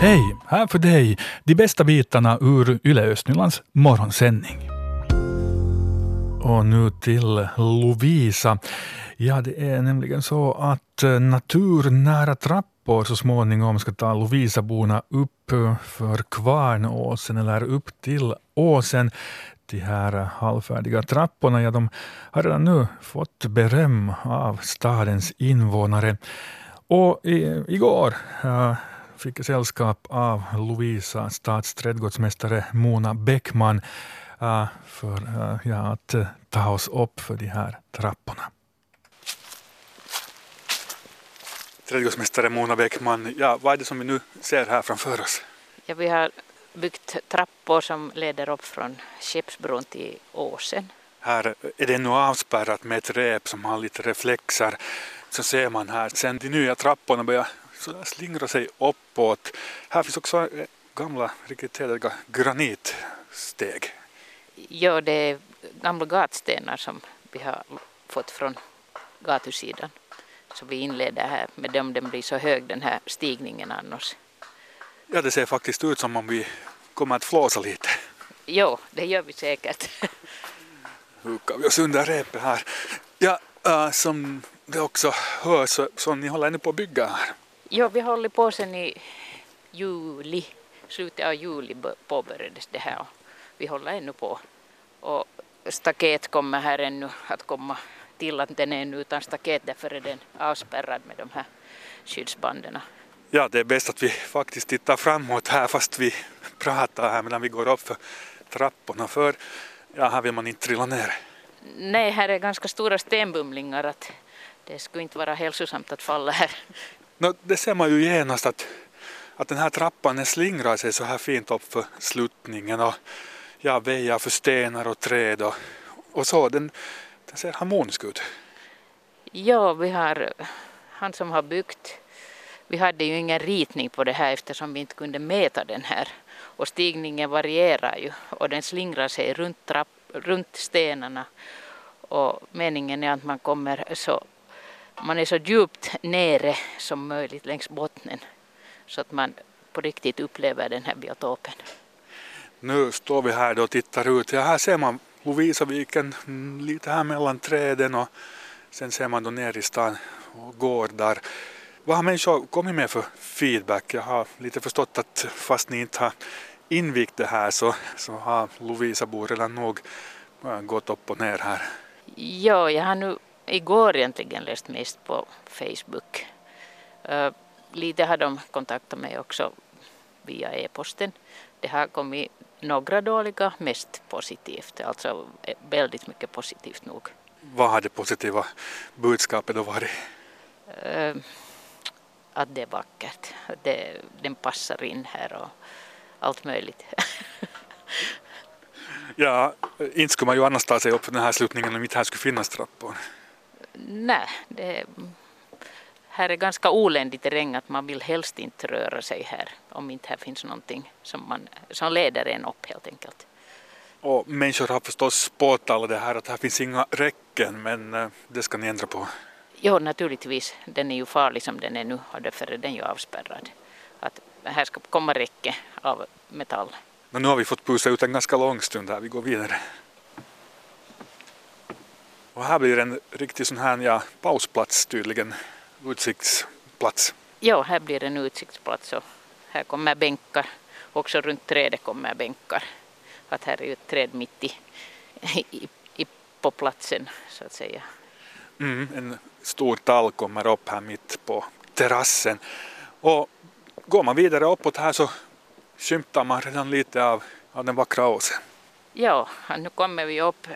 Hej! Här för dig de bästa bitarna ur Yle Östnylands morgonsändning. Och nu till Lovisa. Ja, det är nämligen så att eh, naturnära trappor så småningom ska ta Lovisaborna upp eh, för Kvarnåsen eller upp till åsen. De här halvfärdiga trapporna, ja, de har redan nu fått beröm av stadens invånare. Och i, igår eh, fick sällskap av Lovisa stadsträdgårdsmästare Mona Bäckman uh, för uh, ja, att uh, ta oss upp för de här trapporna. Trädgårdsmästare Mona Bäckman, ja, vad är det som vi nu ser här framför oss? Ja, vi har byggt trappor som leder upp från Skeppsbron till åsen. Här är det nu avspärrat med ett rep som har lite reflexer. Så ser man här, sen de nya trapporna börjar slingra sig uppåt. Här finns också gamla, riktigt heliga granitsteg. Ja, det är gamla gatstenar som vi har fått från gatusidan. Så vi inleder här med dem, den blir så hög den här stigningen annars. Ja, det ser faktiskt ut som om vi kommer att flåsa lite. Jo, det gör vi säkert. Hukar vi oss under repet här. Ja, äh, som det också hörs så, så ni håller ännu på att bygga här. Jo, vi håller på sen i juli, slutet av juli påbörjades det här och vi håller ännu på. Och staket kommer här ännu att komma till att den är ännu utan staket därför är den avspärrad med de här skyddsbanden. Ja, det är bäst att vi faktiskt tittar framåt här fast vi pratar här medan vi går upp för trapporna för ja, här vill man inte trilla ner. Nej, här är ganska stora stenbumlingar att det skulle inte vara hälsosamt att falla här. No, det ser man ju genast att, att den här trappan den slingrar sig så här fint upp för sluttningen och ja, väjar för stenar och träd och, och så. Den, den ser harmonisk ut. Ja, vi har han som har byggt vi hade ju ingen ritning på det här eftersom vi inte kunde mäta den här. Och stigningen varierar ju och den slingrar sig runt, trapp, runt stenarna. Och meningen är att man kommer så, man är så djupt nere som möjligt längs bottnen. Så att man på riktigt upplever den här biotopen. Nu står vi här och tittar ut. Ja, här ser man Lovisaviken lite här mellan träden och sen ser man då ner i stan och gårdar. Vad har människor kommit med för feedback? Jag har lite förstått att fast ni inte har invigt det här så, så har Lovisa redan nog gått upp och ner här. Ja, jag har nu igår egentligen läst mest på Facebook. Uh, lite har de kontaktat mig också via e-posten. Det har kommit några dåliga, mest positivt, alltså väldigt mycket positivt nog. Vad har det positiva budskapet då varit? Uh, att det är vackert. Att det, den passar in här och allt möjligt. ja, inte skulle man ju annars ta sig upp den här slutningen om inte här skulle finnas trappor. Nej, det, här är ganska oländig terräng att man vill helst inte röra sig här om inte här finns någonting som, man, som leder en upp helt enkelt. Och människor har förstås påtalat det här att här finns inga räcken men eh, det ska ni ändra på. Jo, naturligtvis. Den är ju farlig som den är nu och därför är den ju avspärrad. Att här ska komma räcke av metall. Men nu har vi fått pusa ut en ganska lång stund här. Vi går vidare. Och här blir en riktig sån här ja, pausplats tydligen. Utsiktsplats. Ja, här blir en utsiktsplats och här kommer bänkar. Också runt trädet kommer bänkar. Att här är ju ett träd mitt i, i, i på platsen så att säga. Mm, en stor tall kommer upp här mitt på terrassen. Och går man vidare uppåt här så skymtar man redan lite av, av den vackra åsen. Ja, nu kommer vi upp.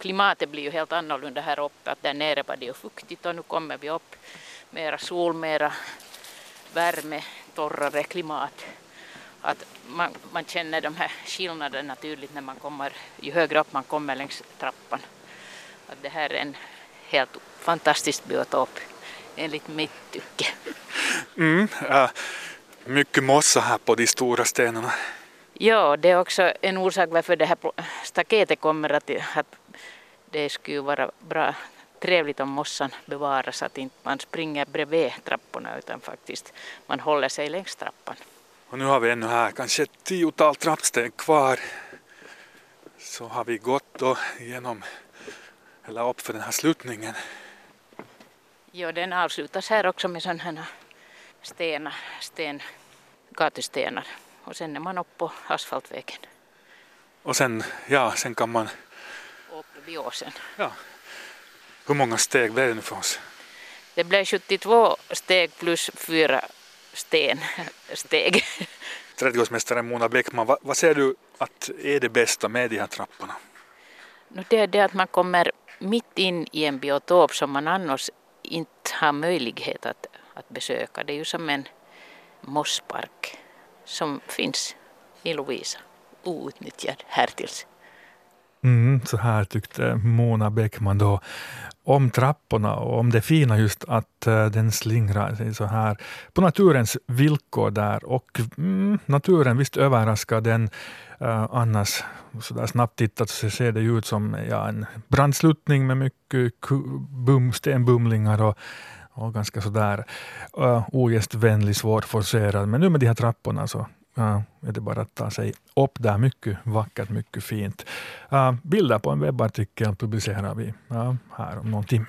Klimatet blir ju helt annorlunda här uppe. Att där nere var det ju fuktigt och nu kommer vi upp. Mera sol, mera värme, torrare klimat. Att man, man känner de här skillnaderna tydligt när man kommer, ju högre upp man kommer längs trappan. Att det här är en helt fantastisk biotop enligt mitt tycke. Mm, äh, mycket mossa här på de stora stenarna. Ja, det är också en orsak varför det här staketet kommer att, att det skulle vara bra trevligt om mossan bevaras, att inte man springer bredvid trapporna utan faktiskt man håller sig längs trappan. Och nu har vi ännu här kanske ett tiotal trappsteg kvar. Så har vi gått då genom, eller upp för den här sluttningen. Jo, den avslutas här också med sådana stenar, sten, gatustenar. Och sen är man uppe på asfaltvägen. Och sen, ja, sen kan man... Åsen. Ja. Hur många steg blev det nu för oss? Det blev 72 steg plus fyra sten, steg. Trädgårdsmästare Mona Bäckman, vad, vad ser du att är det bästa med de här trapporna? No det är det att man kommer mitt in i en biotop som man annars inte har möjlighet att, att besöka. Det är ju som en mosspark som finns i Lovisa, outnyttjad härtills. Mm, så här tyckte Mona Bäckman då om trapporna och om det fina just att eh, den slingrar sig så här på naturens villkor där och mm, naturen visst överraskar den uh, annars så där snabbt tittat så ser det ut som ja, en brandsluttning med mycket bum, stenbumlingar och, och ganska sådär uh, eh, ogästvänlig, svårforcerad. Men nu med de här trapporna så Ja, är det bara att ta sig upp där. Mycket vackert, mycket fint. Uh, bilder på en webbartikel publicerar vi uh, här om någon timme.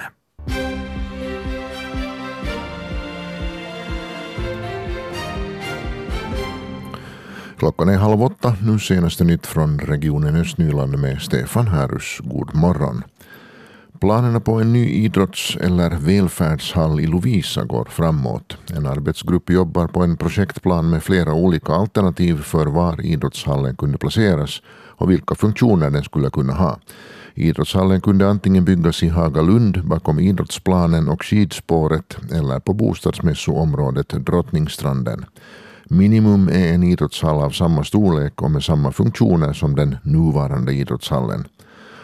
Klockan är halv åtta. Nu senaste nytt från regionen Östnyland med Stefan Härus. God morgon. Planerna på en ny idrotts eller välfärdshall i Lovisa går framåt. En arbetsgrupp jobbar på en projektplan med flera olika alternativ för var idrottshallen kunde placeras och vilka funktioner den skulle kunna ha. Idrottshallen kunde antingen byggas i Hagalund bakom idrottsplanen och skidspåret eller på bostadsmässoområdet Drottningstranden. Minimum är en idrottshall av samma storlek och med samma funktioner som den nuvarande idrottshallen.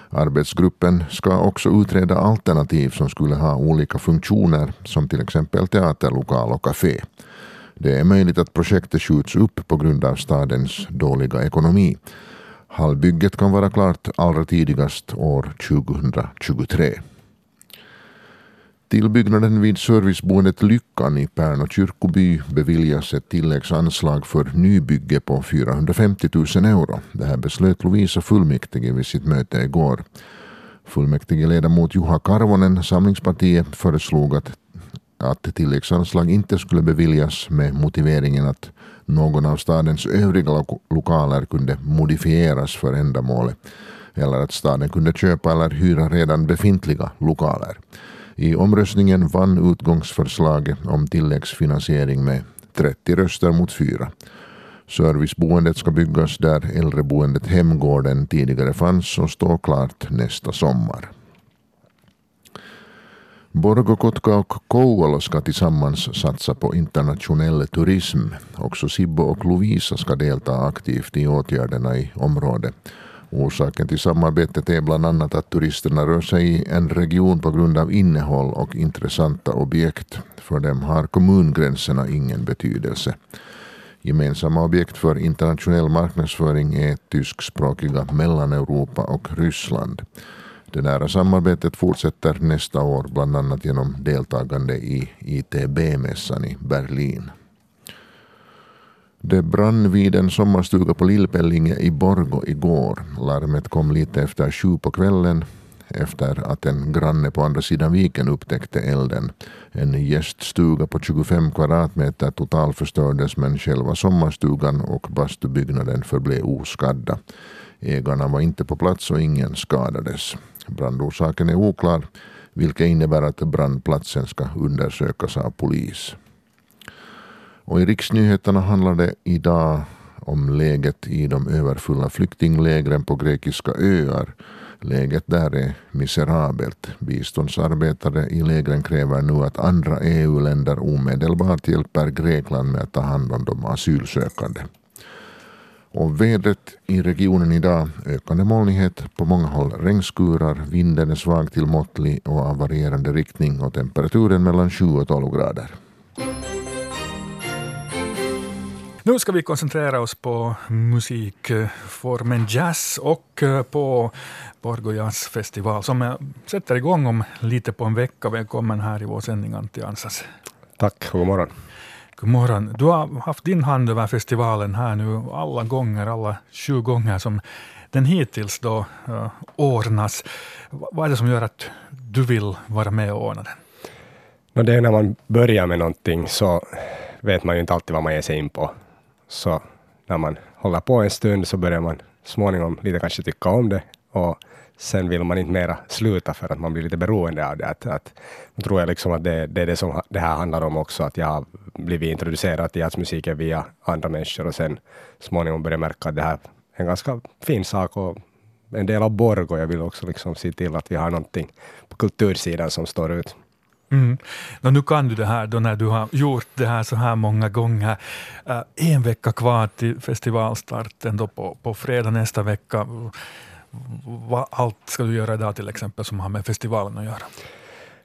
Arbetsgruppen ska också utreda alternativ som skulle ha olika funktioner som till exempel teaterlokal och café. Det är möjligt att projektet skjuts upp på grund av stadens dåliga ekonomi. Hallbygget kan vara klart allra tidigast år 2023. Tillbyggnaden vid serviceboendet Lyckan i Pärnu kyrkoby beviljas ett tilläggsanslag för nybygge på 450 000 euro. Det här beslöt Lovisa fullmäktige vid sitt möte igår. Fullmäktigeledamot Juha Karvonen, Samlingspartiet, föreslog att, att tilläggsanslag inte skulle beviljas med motiveringen att någon av stadens övriga lokaler kunde modifieras för ändamålet eller att staden kunde köpa eller hyra redan befintliga lokaler. I omröstningen vann utgångsförslaget om tilläggsfinansiering med 30 röster mot 4. Serviceboendet ska byggas där äldreboendet Hemgården tidigare fanns och står klart nästa sommar. Borgo, Kotka och Kouvola ska tillsammans satsa på internationell turism. Också Sibbo och Lovisa ska delta aktivt i åtgärderna i området. Orsaken till samarbetet är bland annat att turisterna rör sig i en region på grund av innehåll och intressanta objekt. För dem har kommungränserna ingen betydelse. Gemensamma objekt för internationell marknadsföring är tyskspråkiga Mellaneuropa och Ryssland. Det nära samarbetet fortsätter nästa år bland annat genom deltagande i ITB-mässan i Berlin. Det brann vid en sommarstuga på Lillpellinge i Borgo igår. Larmet kom lite efter sju på kvällen efter att en granne på andra sidan viken upptäckte elden. En gäststuga på 25 kvadratmeter totalförstördes men själva sommarstugan och bastubyggnaden förblev oskadda. Ägarna var inte på plats och ingen skadades. Brandorsaken är oklar vilket innebär att brandplatsen ska undersökas av polis. Och i riksnyheterna handlar det idag om läget i de överfulla flyktinglägren på grekiska öar. Läget där är miserabelt. Biståndsarbetare i lägren kräver nu att andra EU-länder omedelbart hjälper Grekland med att ta hand om de asylsökande. Och vädret i regionen idag, ökande molnighet, på många håll regnskurar, vinden är svag till måttlig och av varierande riktning och temperaturen mellan 7 och 12 grader. Nu ska vi koncentrera oss på musikformen jazz och eh, på Borgo Jazz Festival som sätter igång om lite på en vecka. Välkommen här i vår sändning Antti Ansas. Tack god morgon. God morgon. Du har haft din hand över festivalen här nu alla gånger, alla sju gånger som den hittills då uh, ordnas. Vad är det som gör att du vill vara med och ordna den? No, det är när man börjar med någonting så vet man ju inte alltid vad man ger sig in på. Så när man håller på en stund så börjar man småningom lite kanske tycka om det och sen vill man inte mera sluta för att man blir lite beroende av det. Att, att, då tror jag liksom att det, det är det som det här handlar om också, att jag har blivit introducerad till jazzmusiken via andra människor och sen småningom börjar märka att det här är en ganska fin sak och en del av Borg och jag vill också liksom se till att vi har någonting på kultursidan som står ut. Mm. Och nu kan du det här då när du har gjort det här så här många gånger. Uh, en vecka kvar till festivalstarten då på, på fredag nästa vecka. Vad allt ska du göra idag till exempel som har med festivalen att göra?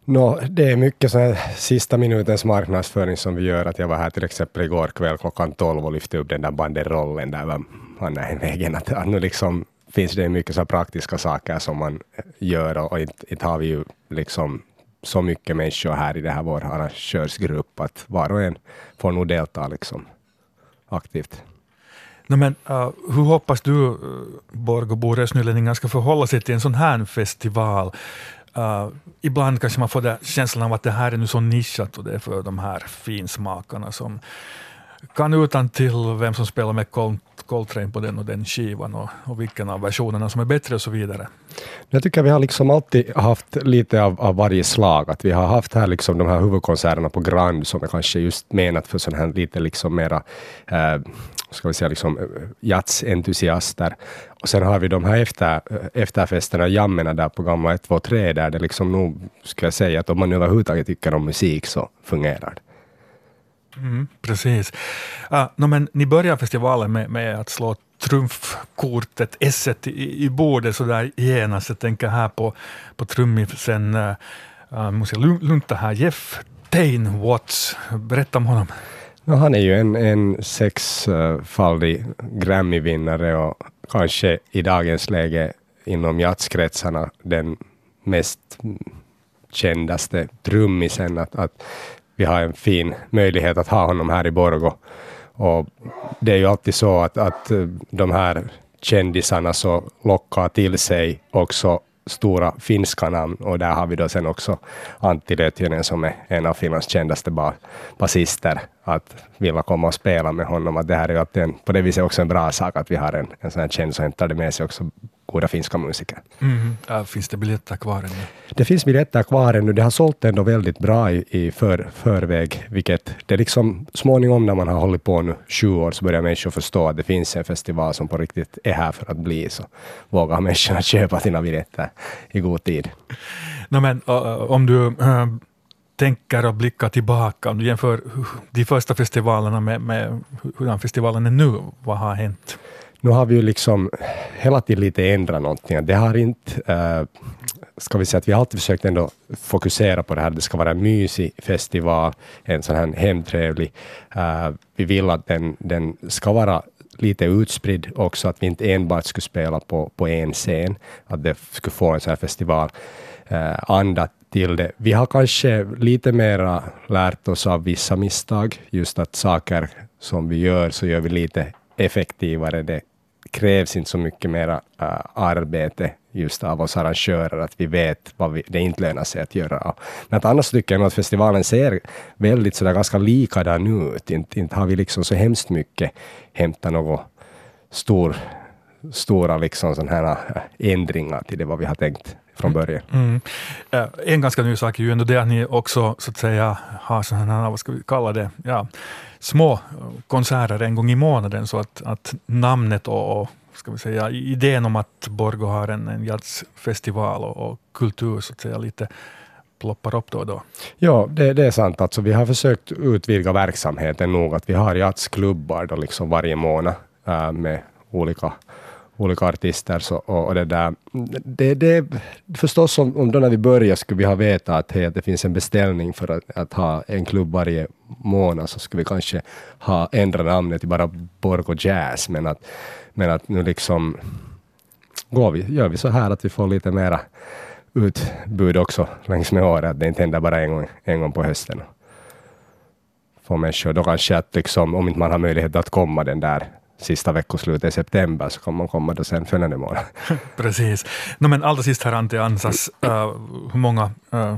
No, det är mycket så här sista minutens marknadsföring som vi gör. Att jag var här till exempel igår kväll klockan 12 och lyfte upp den där banderollen där man är vägen. Att, att nu liksom finns det mycket så praktiska saker som man gör och inte, inte har vi ju liksom så mycket människor här i det här vår arrangörsgrupp att var och en får nog delta liksom aktivt. No, men, uh, hur hoppas du, uh, Borg och Bo Rösnylänningar, ska förhålla sig till en sån här festival? Uh, ibland kanske man får känslan av att det här är nu så nischat och det är för de här finsmakarna som kan utan till vem som spelar med Coltrane på den och den skivan och, och vilken av versionerna som är bättre och så vidare. Jag tycker vi har liksom alltid haft lite av, av varje slag. Att vi har haft här liksom de här huvudkonserterna på Grand som är kanske just menat för sådana här lite liksom mera eh, ska vi säga liksom eh, jazzentusiaster. Och sen har vi de här efter, eh, efterfesterna, jammena där på gamla 1, 2, 3 där det liksom nog, ska jag säga att om man överhuvudtaget tycker om musik så fungerar det. Mm, precis. Uh, no, men ni börjar festivalen med, med att slå trumfkortet, S i, i bordet sådär genast. Jag tänker här på, på trummisen, uh, uh, måste jag lunta här, Jeff Dane Watts. Berätta om honom. No, han är ju en, en sexfaldig Grammy-vinnare och kanske i dagens läge inom jazzkretsarna den mest kändaste trummisen. Att, att vi har en fin möjlighet att ha honom här i Borgo. Och det är ju alltid så att, att eh, de här kändisarna så lockar till sig också stora finska namn och där har vi då sen också Antti Lötjönen som är en av Finlands kändaste basister att vilja komma och spela med honom. Att det här är ju alltid en, på det viset också en bra sak att vi har en, en sån här känd som hämtar det med sig också goda finska musiker. Mm. Ja, finns det biljetter kvar ännu? Det finns biljetter kvar ännu. Det har sålt ändå väldigt bra i, i för, förväg, vilket det liksom småningom när man har hållit på nu sju år så börjar människor förstå att det finns en festival som på riktigt är här för att bli, så vågar människorna köpa sina biljetter i god tid. No, men, om du uh, tänker och blickar tillbaka, om du jämför de första festivalerna med, med hur festivalen är nu, vad har hänt? Nu har vi ju liksom hela tiden lite ändrat någonting. Det har inte, äh, ska vi säga att vi har alltid försökt ändå fokusera på det här, det ska vara en mysig festival, en sån här hemtrevlig. Äh, vi vill att den, den ska vara lite utspridd också, att vi inte enbart skulle spela på, på en scen, att det skulle få en sån här festival äh, till det. Vi har kanske lite mera lärt oss av vissa misstag, just att saker som vi gör så gör vi lite effektivare. Det krävs inte så mycket mera uh, arbete just av oss arrangörer, att vi vet vad vi, det inte lönar sig att göra. Men att annars tycker jag nog att festivalen ser väldigt sådär ganska likadan ut. Inte, inte har vi liksom så hemskt mycket hämtat något stor, stora liksom sådana här äh, ändringar till det vad vi har tänkt från mm. början. Mm. Mm. En ganska ny sak är ju ändå det att ni också så att säga har sådana här, vad ska vi kalla det, ja, små konserter en gång i månaden så att, att namnet och, och ska vi säga, idén om att Borgo har en, en jazzfestival och, och, kultur så att säga lite ploppar upp då och då. Ja, det, det är sant. Alltså, vi har försökt utvidga verksamheten nog att vi har jazzklubbar då liksom varje månad äh, med olika olika artister. Så, och, och det, där, det, det, förstås om, om då när vi började skulle vi ha vetat att, hey, att det finns en beställning för att, att ha en klubb varje månad så skulle vi kanske ha ändrat namnet till bara Borgo Jazz. Men att, men att nu liksom går vi, gör vi så här att vi får lite mera utbud också längs med året. Att det inte händer bara en gång, en gång på hösten. få människor. Då kanske att liksom, om inte man har möjlighet att komma den där sista veckoslutet i september så kommer man komma då sen följande månad. Precis. No, men allra sist här Ante Ansas, uh, hur många uh,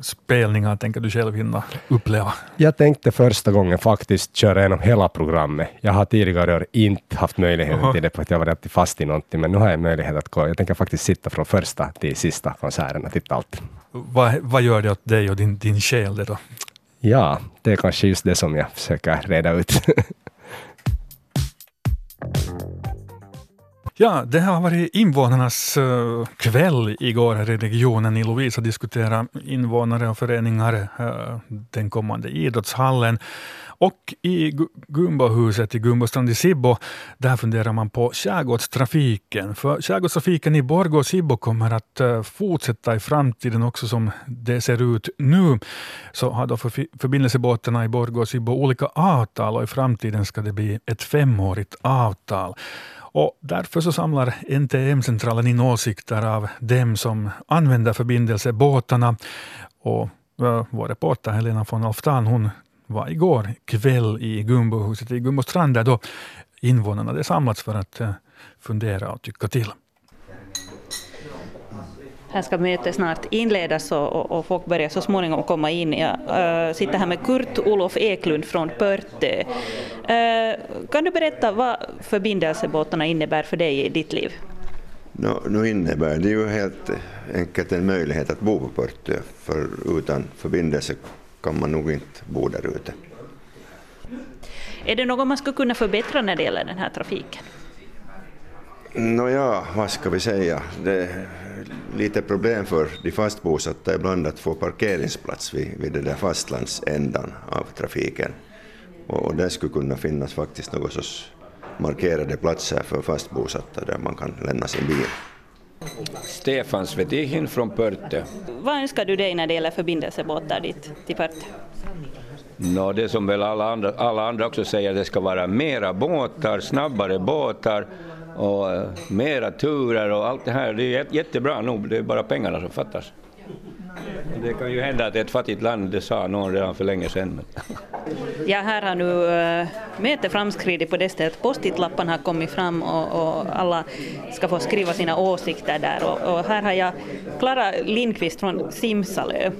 spelningar tänker du själv hinna uppleva? Jag tänkte första gången faktiskt köra igenom hela programmet. Jag har tidigare år inte haft möjlighet till det för att jag var alltid fast i någonting, men nu har jag möjlighet att gå. Jag tänker faktiskt sitta från första till sista konserten och titta allt. Vad, vad gör det åt dig och din, din själ det då? Ja, det är kanske just det som jag försöker reda ut. Ja, det har varit invånarnas eh, kväll igår här i regionen i Lovisa diskutera invånare och föreningar eh, den kommande idrottshallen. Och i Gumbohuset i Gumbostrand i Sibbo, där funderar man på skärgårdstrafiken. För skärgårdstrafiken i Borgå och Sibbo kommer att eh, fortsätta i framtiden också som det ser ut nu. Så har då förbindelsebåtarna i Borgå och Sibbo olika avtal och i framtiden ska det bli ett femårigt avtal. Och därför så samlar NTM-centralen in åsikter av dem som använder förbindelsebåtarna. Och eh, vår reporter Helena von Alftan hon var igår kväll i Gumbohuset i Gumbostrand där då invånarna hade samlats för att eh, fundera och tycka till. Här ska mötet snart inledas och, och, och, folk börjar så småningom komma in. Jag äh, sitter här med Kurt-Olof Eklund från Pörtö. Äh, kan du berätta vad förbindelsebåtarna innebär för dig i ditt liv? No, nu innebär det ju helt enkelt en möjlighet att bo på Pörtö, för utan förbindelse kan man nog inte bo där ute. Är det något man skulle kunna förbättra när det gäller den här trafiken? Nåja, vad ska vi säga? Det lite problem för de fastbosatta ibland att få parkeringsplats vid, vid den där fastlandsändan av trafiken. Och, och det skulle kunna finnas faktiskt något sorts markerade platser för fastbosatta där man kan lämna sin bil. Stefan Svetihin från Pörte. Vad önskar du dig när det gäller förbindelsebåtar dit till Pörte? No, det som väl alla andra, alla andra också säger, det ska vara mera båtar, snabbare båtar och eh, mera turer och allt det här. Det är jättebra nog, det är bara pengarna som fattas. Det kan ju hända att det är ett fattigt land, det sa någon redan för länge sedan. Men. Ja, här har nu eh, äh, mötet framskridit på det sättet att postitlapparna har kommit fram och, och, alla ska få skriva sina åsikter där. Och, och här har jag Klara Lindqvist från Simsalö.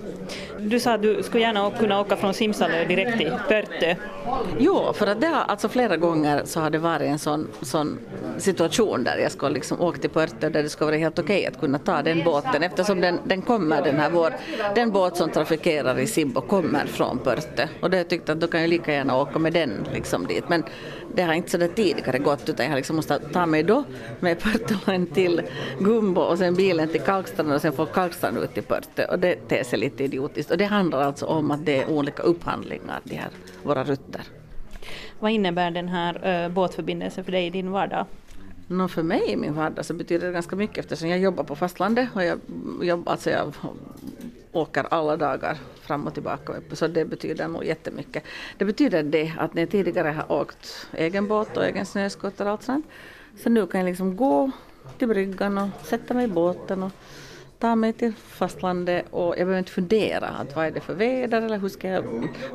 Du sa att du skulle gärna kunna åka från Simsalö direkt till Pörtö. Jo, för att det har alltså flera gånger så har det varit en sån, sån situation där jag skulle liksom åka till Pörtö där det skulle vara helt okej okay att kunna ta den båten eftersom den, den kommer den här vår, den båt som trafikerar i Sibbo kommer från Pörtö och det tyckte att då kan jag lika gärna åka med den liksom dit. Men det har inte sådär tidigare gått utan jag har liksom måste ta mig då med Pörtölön till Gumbo och sen bilen till Kalkstrand och sen få Kalkstrand ut till Pörtö och det ter sig lite idiotiskt och det handlar alltså om att det är olika upphandlingar de här våra rutter. Vad innebär den här uh, båtförbindelsen för dig i din vardag? No, för mig i min vardag så betyder det ganska mycket eftersom jag jobbar på fastlandet och jag, jobb, alltså jag åker alla dagar fram och tillbaka. Så det betyder nog jättemycket. Det betyder det att när jag tidigare har åkt egen båt och egen snöskoter och allt sånt, så nu kan jag liksom gå till bryggan och sätta mig i båten och ta mig till fastlandet och jag behöver inte fundera att vad är det för väder eller hur ska, jag,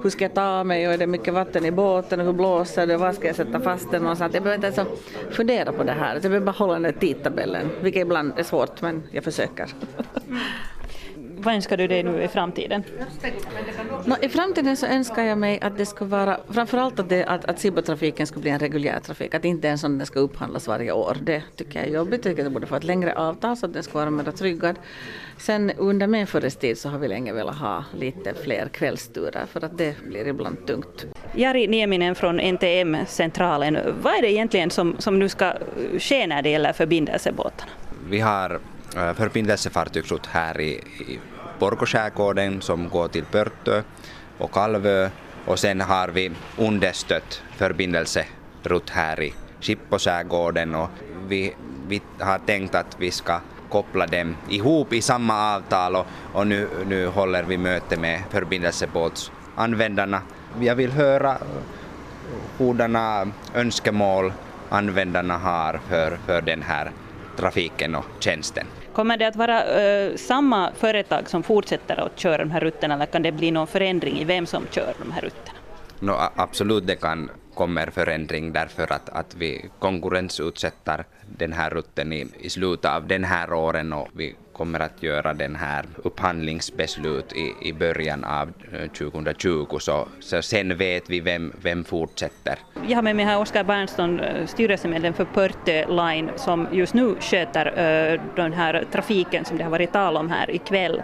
hur ska jag ta mig och är det mycket vatten i båten och hur blåser det och var ska jag sätta fast den någonstans. Jag behöver inte ens fundera på det här. Jag behöver bara hålla den där tidtabellen, vilket ibland är svårt men jag försöker. Mm vad önskar du dig nu i framtiden? No, I framtiden så önskar jag mig att det ska vara, framförallt att, det, att, att Sibbotrafiken ska bli en reguljär trafik, att inte en sån den ska upphandlas varje år. Det tycker jag är jobbigt, jag tycker att det borde få ett längre avtal så att den ska vara mer tryggad. Sen under medförestid så har vi länge velat ha lite fler kvällsturer för att det blir ibland tungt. Jari Nieminen från NTM-centralen, vad är det egentligen som, som nu ska ske när det gäller förbindelsebåtarna? Vi har förbindelsefartygsrutt här i, i Borgåskärgården som går till Pörtö och Kalvö. Och sen har vi understött förbindelserutt här i Skipposkärgården. Och vi, vi har tänkt att vi ska koppla dem ihop i samma avtal. Och, och nu, nu håller vi möte med förbindelsebåtsanvändarna. Jag vill höra hurdana önskemål användarna har för, för den här trafiken och tjänsten. Kommer det att vara uh, samma företag som fortsätter att köra de här rutterna eller kan det bli någon förändring i vem som kör de här rutterna? No, absolut, det kan kommer förändring därför att, att vi konkurrensutsätter den här rutten i, i slutet av den här åren och vi kommer att göra den här upphandlingsbeslut i, i början av eh, 2020 så, så sen vet vi vem, vem fortsätter. Jag har med mig här Oskar Bernsson, eh, styrelsemedlem för Pörte Line som just nu sköter uh, den här trafiken som det har varit tal om här ikväll.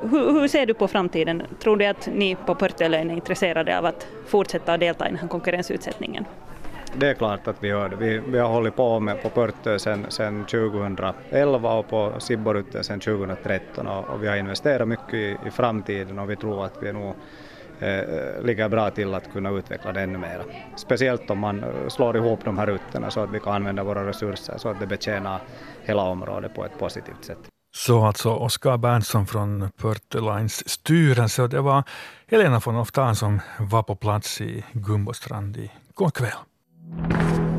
Hur, hur, ser du på framtiden? Tror du att ni på Pörtölön är intresserade av att fortsätta att delta i den här konkurrensutsättningen? Det är klart att vi gör det. Vi, vi har hållit på med på Pörtö sedan, 2011 och på Sibborutte sedan 2013 och, och, vi har investerat mycket i, i framtiden och vi tror att vi nog eh, ligger bra till att kunna utveckla det ännu mer. Speciellt om man eh, slår ihop de här rutterna så att vi kan använda våra resurser så att det betjänar hela området på ett positivt sätt. Så alltså Oskar Berntsson från Pörtelines styrelse och det var Helena von Oftan som var på plats i Gumbostrand i går kväll. you